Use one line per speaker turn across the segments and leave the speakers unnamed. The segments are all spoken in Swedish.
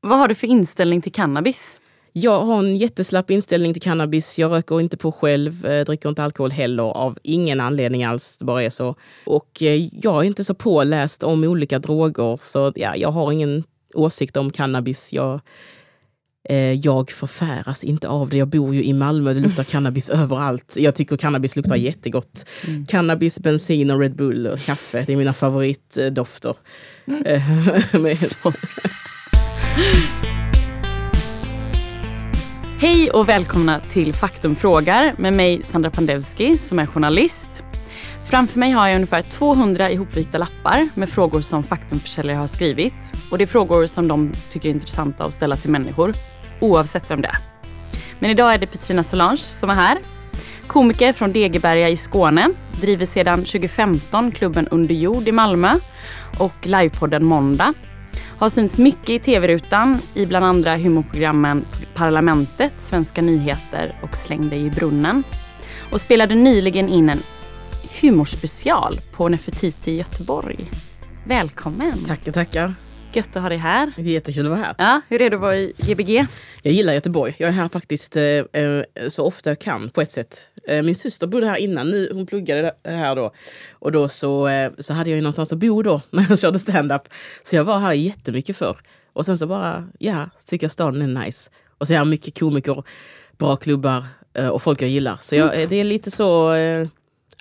Vad har du för inställning till cannabis?
Jag har en jätteslapp inställning till cannabis. Jag röker inte på själv, eh, dricker inte alkohol heller av ingen anledning alls. Det bara är så. Och eh, jag är inte så påläst om olika droger så ja, jag har ingen åsikt om cannabis. Jag, eh, jag förfäras inte av det. Jag bor ju i Malmö, det luktar cannabis överallt. Jag tycker cannabis luktar jättegott. Mm. Cannabis, bensin och Red Bull och kaffe, det är mina favoritdofter. Mm.
Hej och välkomna till Faktum frågar med mig Sandra Pandevski som är journalist. Framför mig har jag ungefär 200 ihopvikta lappar med frågor som Faktumförsäljare har skrivit. Och det är frågor som de tycker är intressanta att ställa till människor, oavsett vem det är. Men idag är det Petrina Solange som är här. Komiker från Degeberga i Skåne, driver sedan 2015 klubben Under jord i Malmö och livepodden Måndag har synts mycket i tv-rutan i bland andra humorprogrammen Parlamentet, Svenska nyheter och Släng dig i brunnen. Och spelade nyligen in en humorspecial på Nefertiti i Göteborg. Välkommen!
Tackar, tackar.
Gött att ha dig här.
Det är jättekul att vara här.
Ja, hur är det att vara i Gbg?
Jag gillar Göteborg. Jag är här faktiskt eh, eh, så ofta jag kan på ett sätt. Eh, min syster bodde här innan, nu, hon pluggade här då. Och då så, eh, så hade jag ju någonstans att bo då när jag körde stand-up. Så jag var här jättemycket förr. Och sen så bara, ja, tycker jag staden är nice. Och så är här mycket komiker, bra klubbar eh, och folk jag gillar. Så jag, det är lite så...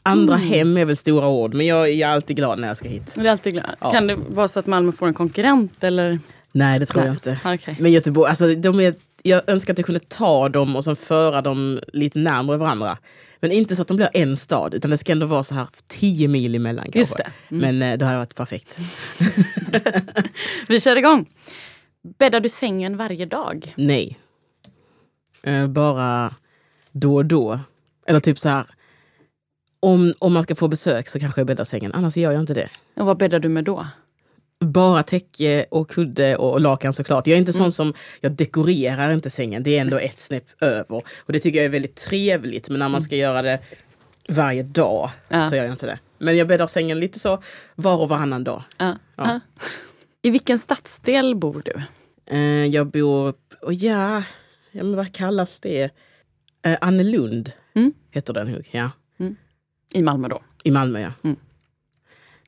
Andra mm. hem är väl stora ord, men jag är alltid glad när jag ska hit.
Du är alltid glad. Ja. Kan det vara så att Malmö får en konkurrent? Eller?
Nej, det tror Nej. jag inte. Okay. Men Göteborg, alltså, de är, jag önskar att jag kunde ta dem och sen föra dem lite närmare varandra. Men inte så att de blir en stad, utan det ska ändå vara så här tio mil emellan. Kanske.
Just det.
Mm. Men eh, det hade varit perfekt.
Vi kör igång. Bäddar du sängen varje dag?
Nej. Eh, bara då och då. Eller typ så här om, om man ska få besök så kanske jag bäddar sängen, annars gör jag inte det.
Och vad bäddar du med då?
Bara täcke och kudde och lakan såklart. Jag är inte mm. sån som, jag dekorerar inte sängen, det är ändå ett snäpp över. Och det tycker jag är väldigt trevligt, men när man ska mm. göra det varje dag ja. så gör jag inte det. Men jag bäddar sängen lite så var och varannan dag. Ja.
Ja. I vilken stadsdel bor du?
Uh, jag bor, oh ja, ja men vad kallas det? Uh, Annelund mm. heter den ja.
I Malmö då?
I Malmö, ja. Mm.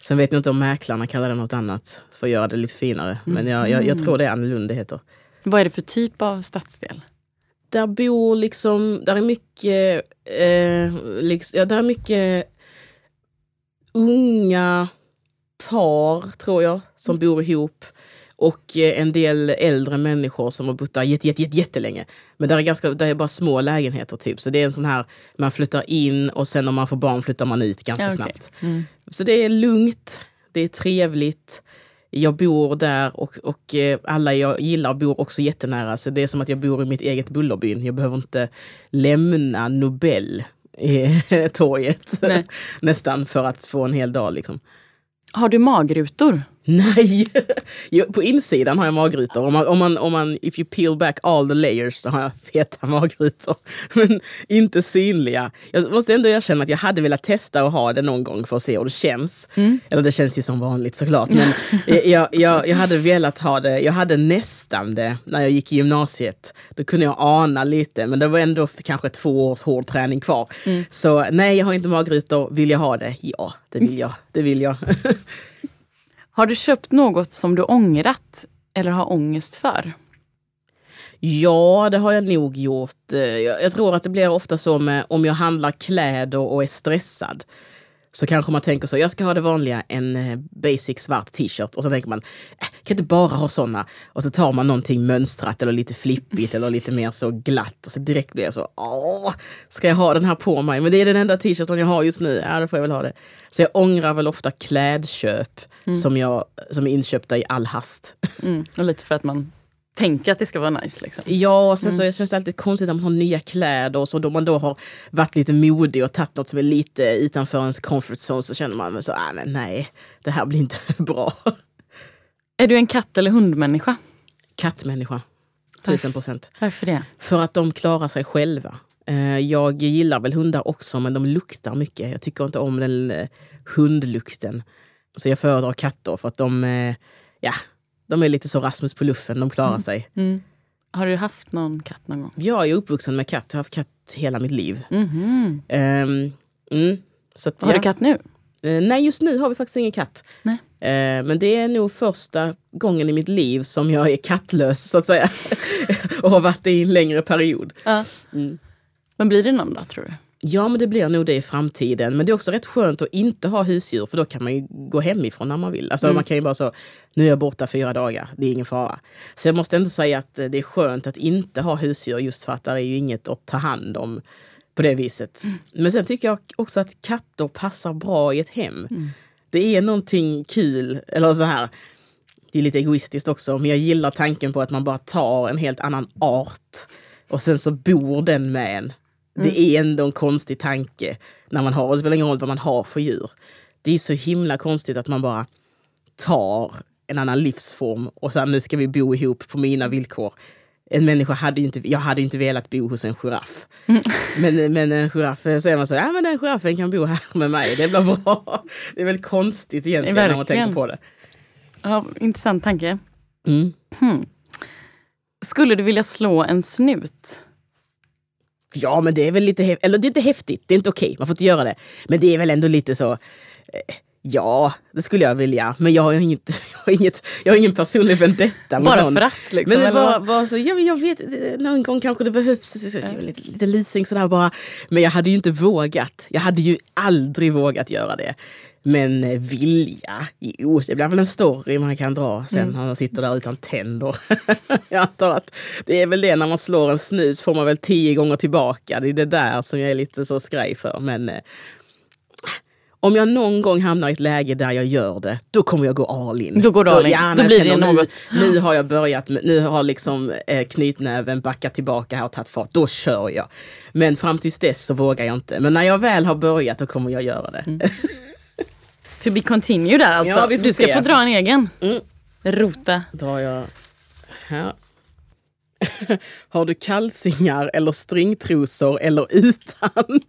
Sen vet jag inte om mäklarna kallar det något annat för att göra det lite finare. Men jag, jag, jag tror det är Annelund det heter.
Vad är det för typ av stadsdel?
Där bor liksom, där är mycket, eh, liksom, ja, där är mycket unga par, tror jag, som mm. bor ihop och eh, en del äldre människor som har bott där jätte, jätte, jätte, jättelänge. Men där är, ganska, där är bara små lägenheter typ. Så det är en sån här, man flyttar in och sen om man får barn flyttar man ut ganska okay. snabbt. Mm. Så det är lugnt, det är trevligt. Jag bor där och, och eh, alla jag gillar bor också jättenära. Så det är som att jag bor i mitt eget Bullerbyn. Jag behöver inte lämna Nobel torget nästan för att få en hel dag. Liksom.
Har du magrutor?
Nej! på insidan har jag magrutor. Om man, om, man, om man, if you peel back all the layers så har jag feta magrutor. Men inte synliga. Jag måste ändå erkänna att jag hade velat testa att ha det någon gång för att se hur det känns. Mm. Eller det känns ju som vanligt såklart. Men jag, jag, jag hade velat ha det. Jag hade nästan det när jag gick i gymnasiet. Då kunde jag ana lite, men det var ändå kanske två års hård träning kvar. Mm. Så nej, jag har inte magrutor. Vill jag ha det? Ja, det vill jag. Det vill jag.
Har du köpt något som du ångrat eller har ångest för?
Ja, det har jag nog gjort. Eh, jag tror att det blir ofta så med om jag handlar kläder och är stressad. Så kanske man tänker så, jag ska ha det vanliga, en eh, basic svart t-shirt. Och så tänker man, äh, kan inte bara ha såna. Och så tar man någonting mönstrat eller lite flippigt eller lite mer så glatt. Och så direkt blir jag så, åh, ska jag ha den här på mig? Men det är den enda t-shirten jag har just nu, ja då får jag väl ha det. Så jag ångrar väl ofta klädköp mm. som, jag, som är inköpta i all hast.
Mm. Och lite för att man tänker att det ska vara nice. Liksom.
Ja, och sen mm. så jag känns det alltid konstigt att man har nya kläder och så då man då har varit lite modig och tagit något som är lite utanför ens comfort zone så känner man så, ah, men nej, det här blir inte bra.
Är du en katt eller hundmänniska?
Kattmänniska. Tusen procent.
Varför det?
För att de klarar sig själva. Eh, jag gillar väl hundar också, men de luktar mycket. Jag tycker inte om den eh, hundlukten. Så jag föredrar katter för att de, eh, ja, De är lite så Rasmus på luffen, de klarar
Mm.
sig.
Har du haft någon katt någon gång?
Jag är uppvuxen med katt, jag har haft katt hela mitt liv.
Mhm.
Ehm, mm, så att,
Har du
ja.
katt nu?
Eh, nej, just nu har vi faktiskt ingen katt.
Nej.
Eh, men det är nog första gången i mitt liv som jag är kattlös, så att säga. och har varit det i en längre period.
Ja.
Mm.
Men blir det någon dag tror du?
Ja, men det blir nog det i framtiden. Men det är också rätt skönt att inte ha husdjur, för då kan man ju gå hemifrån när man vill. Alltså man kan ju bara så, nu är jag borta fyra dagar, det är ingen fara. Så jag måste ändå säga att eh, det är skönt att inte ha husdjur, just för att det är ju inget att ta hand om på det viset. Men sen tycker jag också att katter passar bra i ett hem. Det är någonting kul, eller så här, det är lite egoistiskt också, men jag gillar tanken på att man bara tar en helt annan art och sen så bor den med en. Det är ändå en konstig tanke när man har, och det spelar ingen roll vad man har för djur. Det är så himla konstigt att man bara tar en annan livsform och sen nu ska vi bo ihop på mina villkor. En människa hade ju inte, jag hade inte velat bo hos en giraff. Men, men en giraff, är man så, ja men den giraffen kan bo här med mig, det blir bra. Det är väl konstigt egentligen när man
Verkligen.
tänker på det.
Ja, intressant tanke.
Mm.
Skulle du vilja slå en snut?
Ja, men det är väl lite. Eller det är inte häftigt, det är inte okej, man får inte göra det. Men det är väl ändå lite så... Eh, Ja, det skulle jag vilja. Men jag har, inget, jag har, inget, jag har ingen personlig vendetta med
Bara
någon.
för att liksom?
Men det
vad?
bara så, ja, men jag vet, eh, någon gång kanske det behövs lite, lite leasing sådär bara. Men jag hade ju inte vågat. Jag hade ju aldrig vågat göra det. Men eh, vilja, jo, det blir väl en story man kan dra sen
Mm.
när man sitter där utan tänder. jag antar att det är väl det, när man slår en snut får man väl tio gånger tillbaka. Det är det där som jag är lite så skraj för. Men eh, om jag någon gång hamnar i ett läge där jag gör det, då kommer jag gå all in.
Då går du all in. Då blir det
känner, nu-
något.
Nu har jag börjat, nu har liksom eh, knytnäven backat tillbaka här och tagit fart. Då kör jag. Men fram tills dess så vågar jag inte. Men när jag väl har börjat då kommer jag göra det.
Mm. To be continue där alltså.
Ja,
du ska
se.
få dra en egen.
Mm.
Rota.
drar jag här. Har du kalsingar eller stringtrosor eller utan?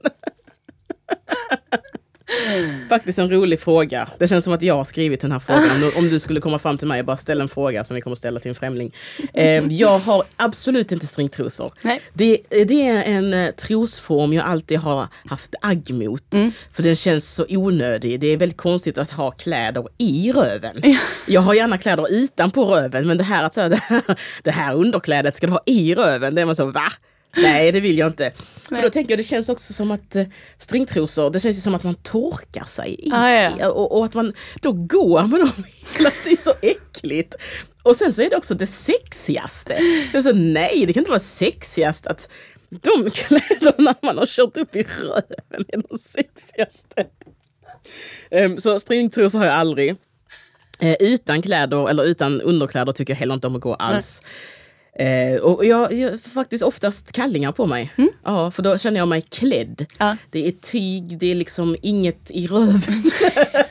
Faktiskt en rolig fråga. Det känns som att jag har skrivit den här frågan. Om du- skulle komma fram till mig och bara ställa en fråga som vi kommer ställa till en främling. Eh, jag har absolut inte stringtrosor.
Nej.
Det, det är en eh, trosform jag alltid har haft agg mot.
Mm.
För den känns så onödig. Det är väldigt konstigt att ha kläder i röven. Jag har gärna kläder utanpå röven men det här, att säga, det här, det här underklädet ska du ha i röven. Det är man så, va? Nej det vill jag inte. För då tänker jag det känns också som att eh, stringtrosor, det känns som att man torkar sig i.
Ah, ja.
Och, och att man då går med dem hela tiden, så äckligt. Och sen så är det också det sexigaste. Det är så, nej, det kan inte vara sexigast att de kläderna man har kört upp i röven är de sexigaste. Ehm, så stringtrosor har jag aldrig. Eh, utan kläder eller utan underkläder tycker jag heller inte om att gå alls. Eh, och jag, jag har faktiskt oftast kallingar på mig. Ja, för då känner jag mig klädd.
Ja.
Det är tyg, det är liksom inget i röven.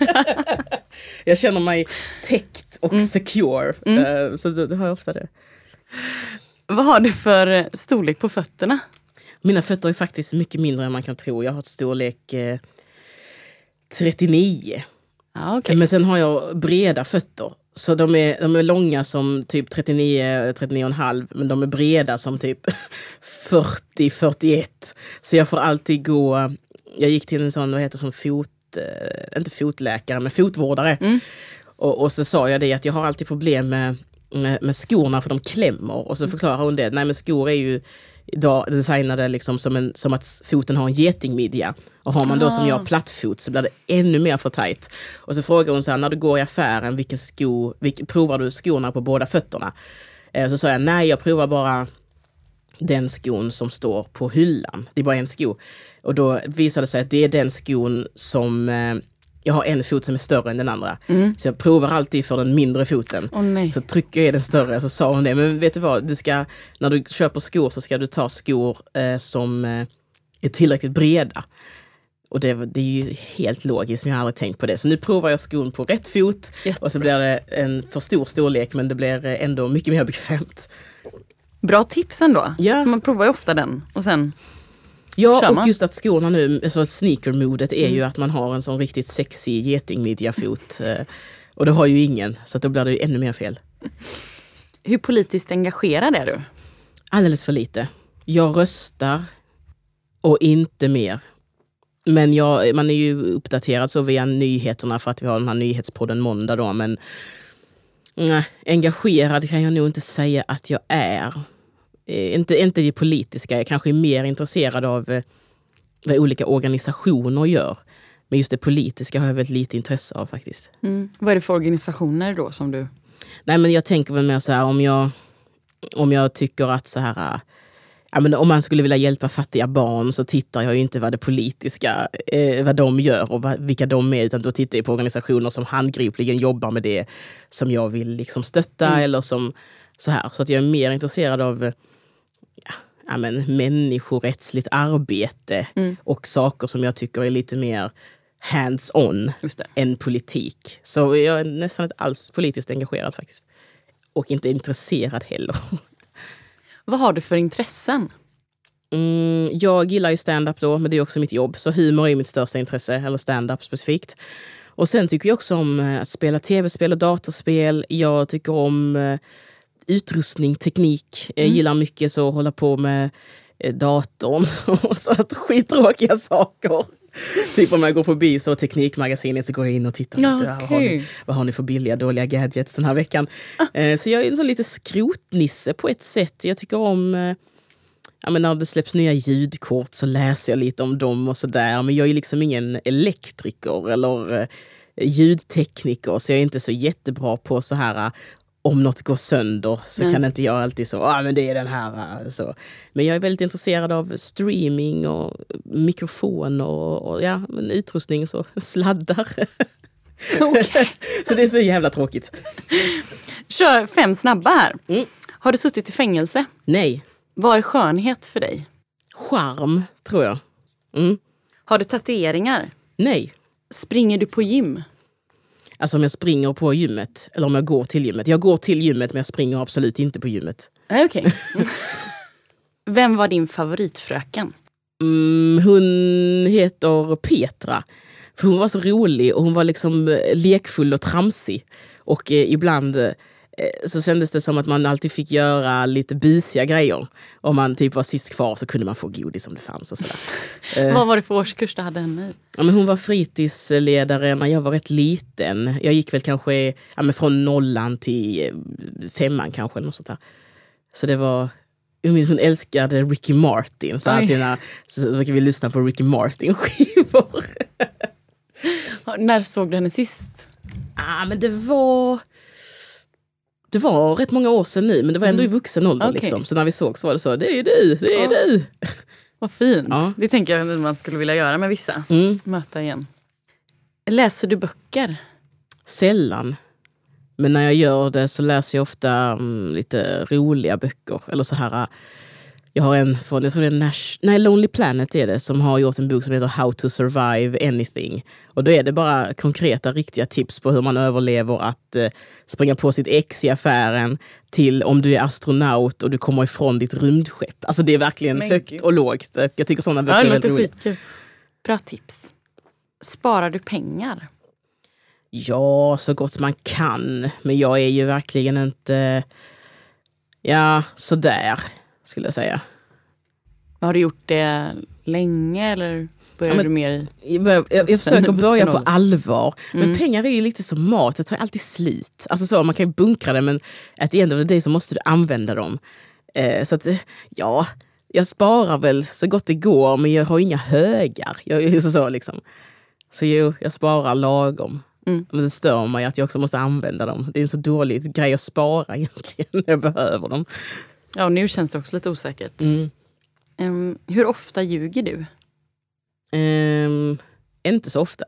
jag känner mig täckt och secure. Eh, så då, då har jag ofta det.
Vad har du för eh, storlek på fötterna?
Mina fötter är faktiskt mycket mindre än man kan tro. Jag har ett storlek eh, 39.
Ja, okej.
Men sen har jag breda fötter. Så de är, de är långa som typ 39, 39,5 men de är breda som typ 40, 41. Så jag får alltid gå, jag gick till en sån, vad heter som fot, eh, inte fotläkare, men fotvårdare. Och, och så sa jag det att jag har alltid problem med, med, med skorna för de klämmer. Och så förklarar hon det, nej men skor är ju idag designade liksom som, en, som att foten har en getingmidja. Och har man då som jag plattfot så blir det ännu mer för tajt. Och så frågar hon så här, när du går i affären, vilken sko, vilken, provar du skorna på båda fötterna? Eh, så sa jag, nej jag provar bara den skon som står på hyllan. Det är bara en sko. Och då visade det sig att det är den skon som eh, jag har en fot som är större än den andra. Så jag provar alltid för den mindre foten.
Nej.
Så trycker jag i den större så sa hon det. Men vet du vad, du ska, när du köper skor så ska du ta skor eh, som eh, är tillräckligt breda. Och det, det är ju helt logiskt, men jag har aldrig tänkt på det. Så nu provar jag skon på rätt fot
Jättebra.
och så blir det en för stor storlek men det blir ändå mycket mer bekvämt.
Bra tips ändå.
Ja.
Man provar ju ofta den och sen...
Ja, och just att skorna nu, alltså sneaker-modet är ju att man har en sån riktigt sexig getingmidjafot. eh, Och det har ju ingen, så då blir det ju ännu mer fel.
Hur politiskt engagerad är du?
Alldeles för lite. Jag röstar och inte mer. Men jag, man är ju uppdaterad så via nyheterna för att vi har den här nyhetspodden måndag. Då, men nej, engagerad kan jag nog inte säga att jag är. Eh, inte, inte det politiska, jag kanske är mer intresserad av eh, vad olika organisationer gör. Men just det politiska har jag väldigt lite intresse av faktiskt.
Mm. Vad är det för organisationer då som du...
Nej men jag tänker väl mer så här om jag, om jag tycker att så här ja, men om man skulle vilja hjälpa fattiga barn så tittar jag inte vad det politiska, eh, vad de gör och vad, vilka de är, utan då tittar jag på organisationer som handgripligen jobbar med det som jag vill liksom stötta mm. eller som så här. Så att jag är mer intresserad av ja, ja, men, människorättsligt arbete mm. och saker som jag tycker är lite mer hands-on än politik. Så jag är nästan inte alls politiskt engagerad faktiskt. Och inte intresserad heller.
Vad har du för intressen?
Mm, jag gillar ju stand-up då, men det är också mitt jobb. Så humor är mitt största intresse, eller stand-up specifikt. Och sen tycker jag också om eh, att spela tv-spel och datorspel. Jag tycker om uh, utrustning, teknik. Jag mm. gillar mycket så att hålla på med uh, datorn och så att skittråkiga saker. typ om jag går förbi så Teknikmagasinet så går jag in och tittar
lite. Okay. Vad, har
ni, vad har ni för billiga dåliga gadgets den här veckan? Ah. Eh, så jag är en sån lite skrotnisse på ett sätt. Jag tycker om eh, ja, men när det släpps nya ljudkort så läser jag lite om dem och sådär. Men jag är liksom ingen elektriker eller eh, ljudtekniker så jag är inte så jättebra på så här om något går sönder så mm. kan inte jag alltid så, ah, men det är den här. Så. Men jag är väldigt intresserad av streaming och mikrofoner och, och ja, men utrustning, så sladdar. Okay. så det är så jävla tråkigt.
Kör fem snabba här. Mm. Har du suttit i fängelse?
Nej.
Vad är skönhet för dig?
Charm, tror jag. Mm.
Har du tatueringar?
Nej.
Springer du på gym?
Alltså om jag springer på gymmet, eller om jag går till gymmet. Jag går till gymmet men jag springer absolut inte på gymmet.
Okej. Okay. Vem var din favoritfröken?
Mm, hon heter Petra. För hon var så rolig och hon var liksom eh, lekfull och tramsig. Och eh, ibland eh, så kändes det som att man alltid fick göra lite busiga grejer. Om man typ var sist kvar så kunde man få godis om det fanns. Och sådär.
Eh, Vad var det för årskurs du hade henne i?
Ja, men hon var fritidsledare när jag var rätt liten. Jag gick väl kanske ja, men från nollan till eh, femman kanske. Eller något sånt där. Så det var... Jag minns hon älskade Ricky Martin. Så alltid när så brukade vi lyssna på Ricky Martin-skivor.
när såg du henne sist?
Ah, men det var det var rätt många år sedan nu, men det var ändå mm. i vuxen ålder. Okay. Liksom. Så när vi såg så var det så, det är du, det är ja. du.
Vad fint. Ja. Det tänker jag att man skulle vilja göra med vissa. Mm. Möta igen. Läser du böcker?
Sällan. Men när jag gör det så läser jag ofta um, lite roliga böcker. Eller så här jag har en från jag tror det är Nash, nej, Lonely Planet är det, som har gjort en bok som heter How to survive anything. Och då är det bara konkreta, riktiga tips på hur man överlever att eh, springa på sitt ex i affären till om du är astronaut och du kommer ifrån ditt rymdskepp. Alltså det är verkligen Men högt Gud. och lågt. Jag tycker sådana böcker ja, är väldigt roliga.
Bra tips. Sparar du pengar?
Ja, så gott man kan. Men jag är ju verkligen inte... Ja, sådär skulle jag säga.
Har du gjort det länge eller börjar ja, men, du mer i...
Jag, jag, jag försöker börja på allvar. Men mm. pengar är ju lite som mat, det tar alltid slut. Alltså så, man kan ju bunkra det men at the end of the day så måste du använda dem. Eh, så att ja, jag sparar väl så gott det går men jag har inga högar. Jag, så, liksom. så jo, jag sparar lagom. Mm. Men det stör mig att jag också måste använda dem. Det är en så dålig grej att spara egentligen när jag behöver dem.
Ja, nu känns det också lite osäkert. Mm. Um, hur ofta ljuger du?
Um, inte så ofta.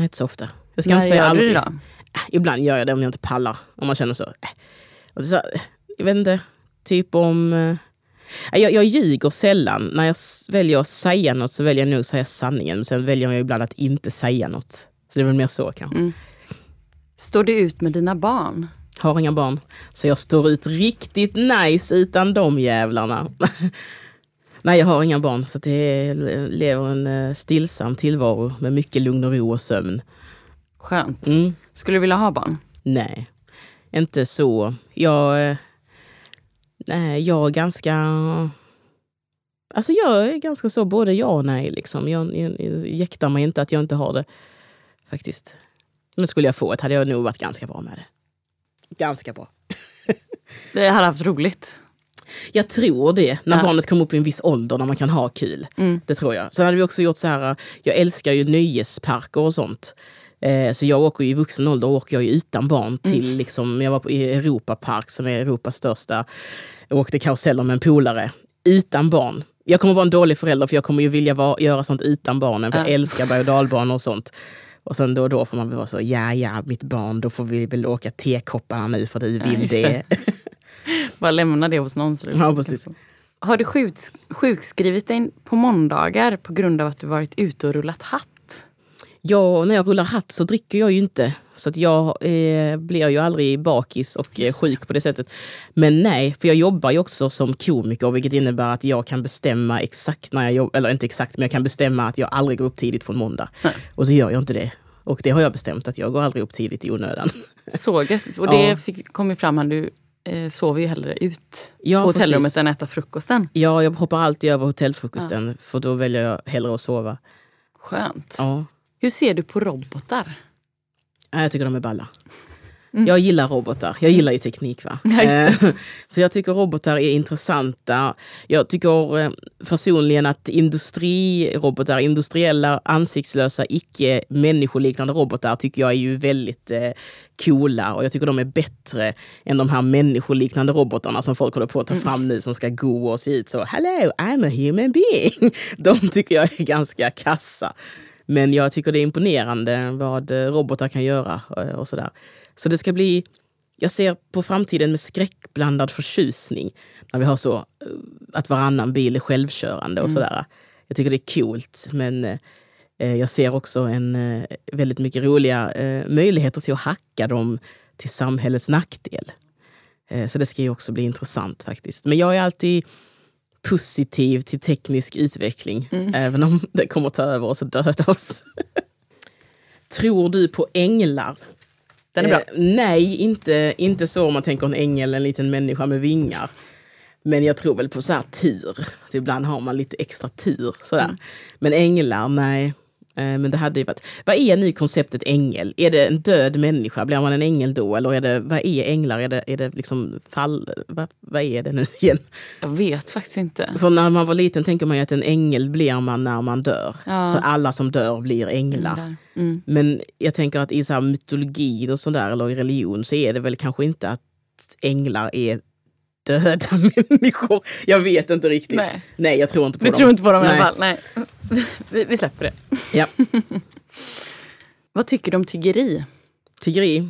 Inte så ofta. Jag ska När inte säga gör aldrig. du det då? Äh, ibland gör jag det om jag inte pallar. Om man känner så. Äh. så jag vet inte, typ om... Uh, jag, jag ljuger sällan. När jag väljer att säga något så väljer jag nog att säga sanningen. Men sen väljer jag ibland att inte säga något. Så det är väl mer så kanske. Mm.
Står du ut med dina barn?
Har inga barn. Så jag står ut riktigt nice utan de jävlarna. Nej, jag har inga barn. Så det lever en eh, stillsam tillvaro med mycket lugn och ro och sömn.
Skönt. Mm. Skulle du vilja ha barn?
Nej. inte så. Jag, eh, nej, jag är ganska... Alltså jag är ganska så både ja och nej. Liksom. Jag, jag, jag jäktar mig inte att jag inte har det. Faktiskt. Men skulle jag få ett hade jag nog varit ganska bra med det. Ganska bra.
Det hade haft roligt.
Jag tror det, när
Ja.
barnet kommer upp i en viss ålder när man kan ha kul.
Mm.
Det tror jag. Sen hade vi också gjort så här, jag älskar ju nöjesparker och sånt. Eh, så jag åker ju i vuxen ålder åker jag utan barn till, liksom, jag var på, Europapark som är Europas största. Jag åkte karuseller med en polare, utan barn. Jag kommer vara en dålig förälder för jag kommer ju vilja vara, göra sånt utan barnen. För jag
Ja.
älskar berg och dalbanor och sånt. Och sen då och då får man väl vara så, ja ja mitt barn, då får vi väl åka tekopparna nu för du
Ja,
vill
just
det.
Bara lämna det hos någon. Så
Ja, precis.
Har du sjuks sjukskrivit dig på måndagar på grund av att du varit ute och rullat hatt?
Ja, när jag rullar hatt så dricker jag ju inte. Så att jag eh, blir ju aldrig bakis och eh, sjuk på det sättet. Men nej, för jag jobbar ju också som komiker vilket innebär att jag kan bestämma exakt när jag jobbar, eller inte exakt, men jag kan bestämma att jag aldrig går upp tidigt på en måndag.
Nej.
Och så gör jag inte det. Och det har jag bestämt att jag går aldrig upp tidigt i onödan.
Så gött. Och det
Ja.
fick, kom ju fram här, du eh, sover ju hellre ut
Ja,
på hotellrummet
precis.
än äta frukosten.
Ja, jag hoppar alltid över hotellfrukosten för då väljer jag hellre att sova.
Skönt.
Ja.
Hur ser du på robotar?
Ja, Jag tycker de är balla. Jag gillar robotar. Jag gillar ju teknik. va?
Mm. Ja,
Eh, Så jag tycker robotar är intressanta. Jag tycker eh, personligen att industrirobotar, industriella ansiktslösa, icke människoliknande robotar tycker jag är ju väldigt eh, coola och jag tycker de är bättre än de här människoliknande robotarna som folk håller på att
Mm.
ta fram nu som ska gå och se ut så. Hello, I'm a human being. De tycker jag är ganska kassa. Men jag tycker det är imponerande vad eh, robotar kan göra eh, och sådär. Så det ska bli, jag ser på framtiden med skräckblandad förtjusning. När vi har så, eh, att varannan bil är självkörande och sådär. Jag tycker det är coolt men jag ser också en väldigt mycket roliga möjligheter till att hacka dem till samhällets nackdel. Så det ska ju också bli intressant faktiskt. Men jag är alltid positiv till teknisk utveckling. Även om det kommer ta över oss och döda oss. Tror du på änglar?
Den är bra.
Eh, nej, inte, inte så om man tänker en ängel, en liten människa med vingar. Men jag tror väl på så här tur. Ibland har man lite extra tur. Sådär.
Mm.
Men änglar, nej. Eh, Men det hade ju varit... Vad är nu konceptet ängel? Är det en död människa? Blir man en ängel då? Eller är det, vad är änglar? Är det, är det liksom fall... Vad, vad är det nu igen?
Jag vet faktiskt inte.
För när man var liten tänker man ju att en ängel blir man när man dör.
Ja.
Så alla som dör blir änglar.
Mm.
Men jag tänker att i så här mytologi och sådär, eller i religion, så är det väl kanske inte att änglar är döda människor. Jag vet inte riktigt.
Nej.
Nej jag tror inte på
Vi
dem.
tror inte på dem i
Nej.
alla fall. Nej. Vi, vi släpper det.
Ja.
Vad tycker du om tiggeri?
Tiggeri.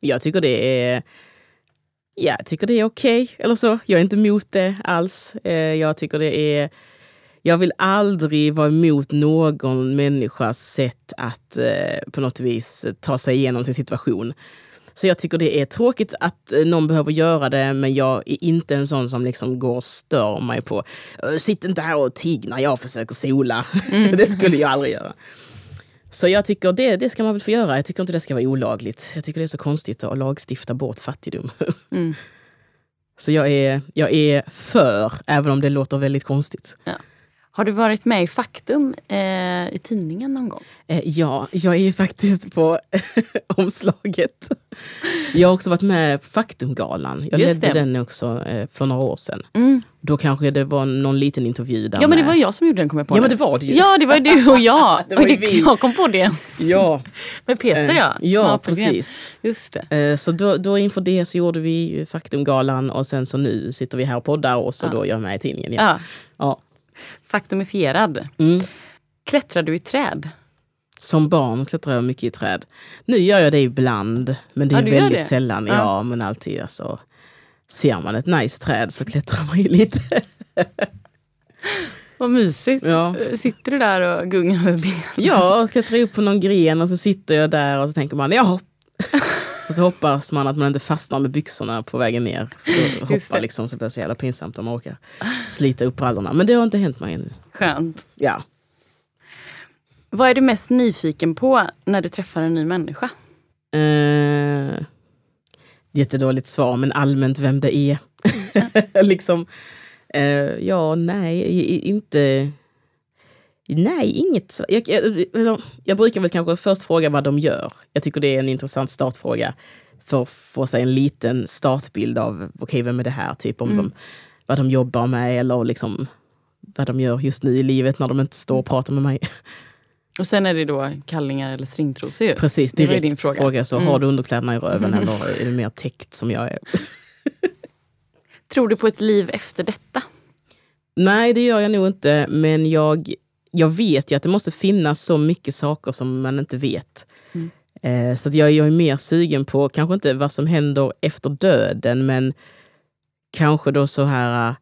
Jag tycker det är Ja, jag tycker det är okej. Eller så. Jag är inte emot det alls. Eh, Jag tycker det är... Jag vill aldrig vara emot någon människas sätt att eh, på något vis ta sig igenom sin situation. Så jag tycker det är tråkigt att eh, någon behöver göra det, men jag är inte en sån som liksom går och stör mig på "Äh, Sitt inte här och tigg när jag försöker sola. det skulle jag aldrig göra. Så jag tycker det, det ska man väl få göra. Jag tycker inte det ska vara olagligt. Jag tycker det är så konstigt att lagstifta bort fattigdom.
Mm.
Så jag är, jag är för, även om det låter väldigt konstigt.
Har du varit med i Faktum eh, i tidningen någon gång?
Eh, ja, jag är ju faktiskt på omslaget. Jag har också varit med på Faktumgalan. Jag
Just
ledde
det.
den också eh, för några år sedan.
Mm.
Då kanske det var någon liten intervju där
Ja men det var jag som gjorde den kom jag på
Ja
nu.
men det var det ju.
Ja det var du och jag.
Det var ju
det,
vi.
jag kom på det.
Ja,
Med Peter
eh,
ja.
ja
på Gren.
precis.
Just det.
Eh, Så då, då inför det så gjorde vi Faktumgalan och sen så nu sitter vi här och poddar och så
Ja.
då gör jag med i tidningen. Ja.
Ja.
Ja.
Faktumifierad.
Mm.
Klättrar du i träd?
Som barn klättrar jag mycket i träd. Nu gör jag det ibland, men det
Ja,
är
gör
väldigt
det?
sällan. Ja.
Ja.
men alltid alltså. Ser man ett nice träd så klättrar man ju lite.
Vad mysigt.
Ja.
Sitter du där och gungar med benen?
Ja, klättrar upp på någon gren och så sitter jag där och så tänker man ja. Och så hoppas man att man inte fastnar med byxorna på vägen ner. Och
Just
hoppar liksom så blir det så jävla pinsamt om man råkar slita upp brallorna. Men det har inte hänt mig ännu.
Skönt.
Ja.
Vad är du mest nyfiken på när du träffar en ny människa?
Eh, jättedåligt svar, men allmänt vem det är. liksom, eh, ja, nej, inte... Nej, inget. Jag, jag, jag brukar väl kanske först fråga vad de gör. Jag tycker det är en intressant startfråga för att få sig en liten startbild av okej, vem är det här? Typ om de, vad de jobbar med eller liksom, vad de gör just nu i livet när de inte står och pratar med mig.
Och sen är det då kallingar eller stringtrosor ju.
Precis,
Det var ju
direkt
din fråga.
fråga. så
Mm.
har du underkläderna i röven eller är du mer täckt som jag är?
Tror du på ett liv efter detta?
Nej, det gör jag nog inte. Men jag, jag vet ju att det måste finnas så mycket saker som man inte vet.
Mm.
Eh, så att jag, jag är mer sugen på, kanske inte vad som händer efter döden, men kanske då så här... Eh,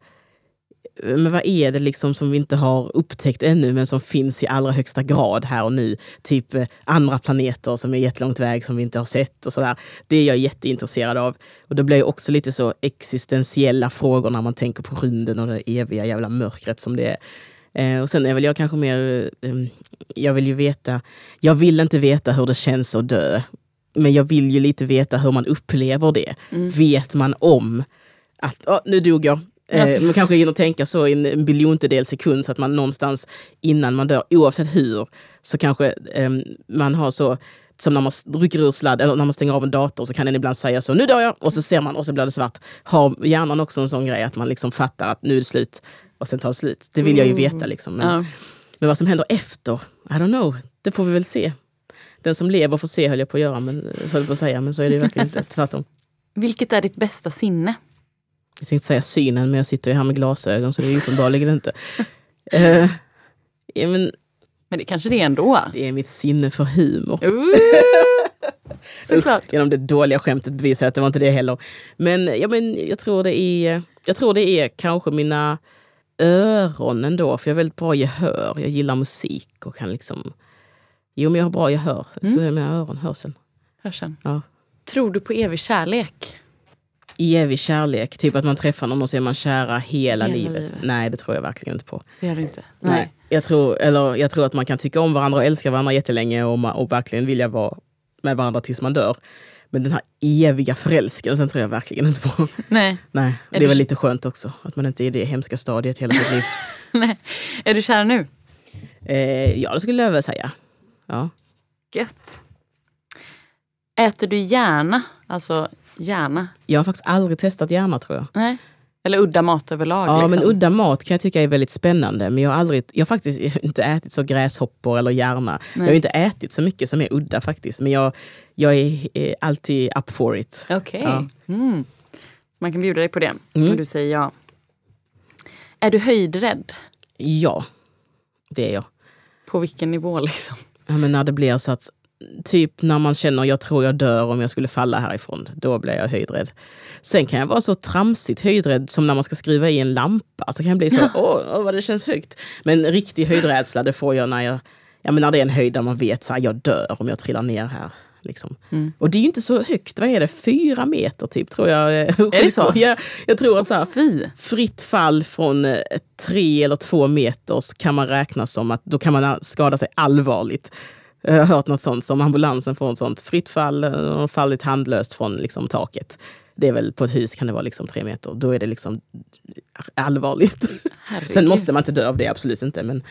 men vad är det liksom som vi inte har upptäckt ännu men som finns i allra högsta grad här och nu? Typ eh, andra planeter som är jättelångt väg som vi inte har sett och sådär. Det är jag jätteintresserad av. Och det blir också lite så existentiella frågor när man tänker på rymden och det eviga jävla mörkret som det är. Eh, och sen är väl jag kanske mer, eh, jag vill ju veta, jag vill inte veta hur det känns att dö. Men jag vill ju lite veta hur man upplever det. Vet man om att "Åh, nu dog jag. Eh, man kanske hinner tänka så i en- en biljontedel sekund så att man någonstans innan man dör, oavsett hur, så kanske eh, man har så som när man rycker ur sladd eller när man stänger av en dator så kan den ibland säga så, nu dör jag, och så ser man och så blir det svart. Har hjärnan också en sån grej att man liksom fattar att nu är det slut och sen tar det slut. Det vill jag ju veta liksom. Men,
Ja.
men vad som händer efter, I don't know, det får vi väl se. Den som lever får se höll jag på att göra, men, så höll jag på att säga, men så är det ju verkligen inte. Tvärtom.
Vilket är ditt bästa sinne?
Jag tänkte säga synen, men jag sitter ju här med glasögon så det är uppenbarligen inte. Ja, men
Men det kanske det är ändå.
det är mitt sinne för humor.
Såklart.
Genom det dåliga skämtet bevisar jag att det var inte det heller. Men, ja, men jag, tror det är, jag tror det är kanske mina öron ändå, för jag har väldigt bra gehör. Jag gillar musik och kan liksom... Jo, men jag har bra gehör. Så är mina öron, hörseln.
Hörseln.
Ja.
Tror du på evig kärlek?
I evig kärlek, typ att man träffar någon och så är man kära hela,
Hela
livet.
livet.
Nej, det tror jag verkligen inte på.
Det gör det inte.
Nej. Jag, tror, eller, jag tror att man kan tycka om varandra och älska varandra jättelänge och, ma- och verkligen vilja vara med varandra tills man dör. Men den här eviga förälskelsen tror jag verkligen inte på.
Nej.
Nej, det är väl lite skönt också. Att man inte är i det hemska stadiet hela sitt liv.
Nej. Är du kär nu?
Eh, ja, det skulle jag väl säga. Ja.
Gött. Äter du gärna? Alltså gärna?
Jag har faktiskt aldrig testat hjärna tror jag.
Nej. Eller udda mat överlag?
Ja,
liksom.
men udda mat kan jag tycka är väldigt spännande. Men jag har, aldrig, jag har faktiskt inte ätit så gräshoppor eller hjärna. Jag har inte ätit så mycket som är udda faktiskt. Men jag, jag är eh, alltid up for it.
Okej.
Ja.
Mm. Man kan bjuda dig på det.
Mm.
Och du säger ja. Är du höjdrädd?
Ja, det är jag.
På vilken nivå liksom?
Ja, men när det blir så att typ när man känner jag tror jag dör om jag skulle falla härifrån, då blir jag höjdrädd. Sen kan jag vara så tramsigt höjdrädd som när man ska skruva i en lampa. Så kan jag bli så, åh, åh vad det känns högt. Men riktig höjdrädsla det får jag när jag, ja men när det är en höjd där man vet så här, jag dör om jag trillar ner här. Liksom. Och det är ju inte så högt, vad är det, fyra meter typ tror jag. Är
det så?
Ja, jag tror att så här, fritt fall från eh, tre eller två meter så kan man räkna som att då kan man skada sig allvarligt. Jag har hört något sånt som ambulansen får ett sånt fritt fall eh, fallit handlöst från liksom, taket. Det är väl på ett hus kan det vara liksom tre meter. Då är det liksom allvarligt.
Herregud.
Sen måste man inte dö av det, absolut inte. Men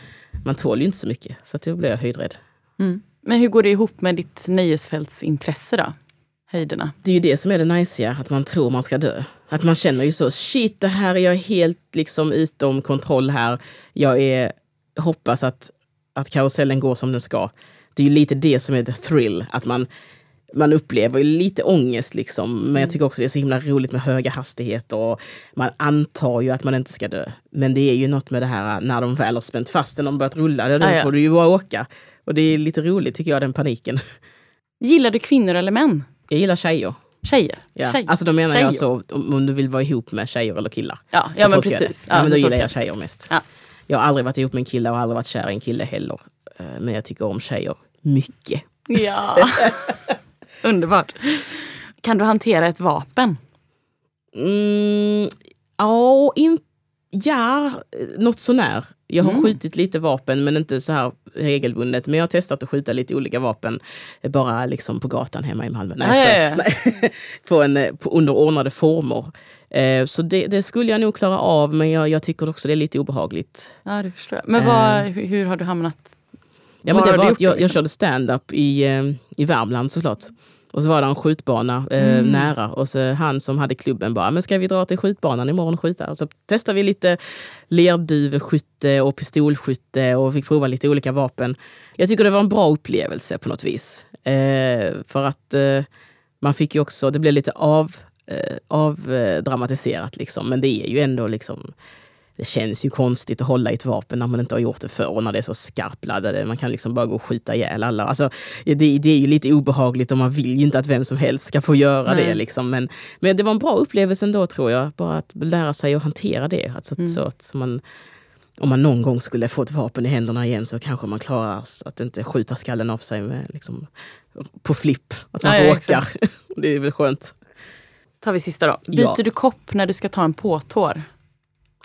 man tål ju inte så mycket. Så att då blir jag höjdrädd.
Mm. Men hur går det ihop med ditt nöjesfältsintresse då? Höjderna?
Det är ju det som är det najsiga, att man tror man ska dö. Att man känner ju så, shit det här är jag helt liksom utom kontroll här. Jag är, hoppas att, att karusellen går som den ska. Det är ju lite det som är the thrill, att man, man upplever lite ångest liksom. Men jag tycker också det är så himla roligt med höga hastigheter och man antar ju att man inte ska dö. Men det är ju något med det här när de väl har spänt fast den och börjat rulla, då
Ah, ja.
får du ju bara åka. Och det är lite roligt tycker jag, den paniken.
Gillar du kvinnor eller män?
Jag gillar tjejer.
Tjejer?
Ja.
Tjejer.
Alltså då menar
Tjejer.
jag så om, om du vill vara ihop med tjejer eller killar.
Ja, ja men precis.
Ja, men då gillar jag tjejer mest.
Ja.
Jag har aldrig varit ihop med en kille och aldrig varit kär i en kille heller. Eh, Men jag tycker om tjejer mycket.
Ja. Underbart. Kan du hantera ett vapen?
Mm, ja, in, ja, något sånär. Jag har
Mm.
skjutit lite vapen men inte så här regelbundet. Men jag har testat att skjuta lite olika vapen eh, bara liksom på gatan hemma i Malmö. Nej, jag. Nej. på en, eh, på, under ordnade former. Eh, så det, det skulle jag nog klara av men jag, jag tycker också det är lite obehagligt.
Ja, det förstår jag. Men vad, hur, hur har du hamnat?
Ja, men det var att jag, jag
liksom?
körde stand-up i, eh, i Värmland såklart. Och så var det en skjutbana eh,
Mm.
nära och så han som hade klubben bara, men ska vi dra till skjutbanan imorgon och skjuta? Och så testade vi lite lerduveskytte och pistolskytte och fick prova lite olika vapen. Jag tycker det var en bra upplevelse på något vis. Eh, för att eh, man fick ju också, det blev lite av, eh, avdramatiserat liksom. Men det är ju ändå liksom det känns ju konstigt att hålla i ett vapen när man inte har gjort det förr och när det är så skarpladdade. Man kan liksom bara gå och skjuta ihjäl alla. Alltså, det, det är ju lite obehagligt och man vill ju inte att vem som helst ska få göra
Nej.
det. Liksom. Men, men det var en bra upplevelse ändå tror jag. Bara att lära sig att hantera det. Alltså,
Mm.
så att man, om man någon gång skulle få ett vapen i händerna igen så kanske man klarar att inte skjuta skallen av sig med, liksom, på flipp. Att man
ja,
råkar. det är väl skönt.
tar vi sista då. Byter
Ja.
du kopp när du ska ta en påtår?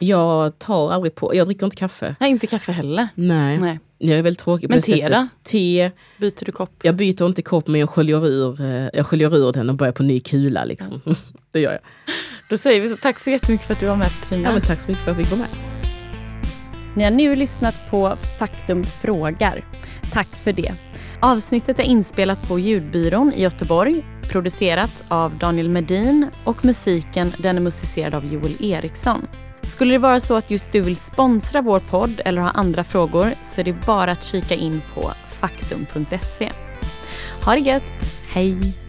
Jag tar aldrig på, jag dricker inte kaffe.
Nej, inte kaffe heller.
Nej.
Nej.
Jag är väldigt tråkig på
Men
det
te då?
sättet. Te,
Byter du kopp?
jag byter inte kopp men jag sköljer ur, eh, jag sköljer ur den och börjar på ny kula. Liksom. det gör jag.
Då säger vi så tack så jättemycket för att du var med Petrina.
Ja, men tack så mycket för att jag fick vara med.
Ni har nu lyssnat på Faktum frågar. Tack för det. Avsnittet är inspelat på Ljudbyrån i Göteborg, producerat av Daniel Medin och musiken den är musicerad av Joel Eriksson. Skulle det vara så att just du vill sponsra vår podd eller ha andra frågor så är det bara att kika in på faktum.se. Ha det gött! Hej!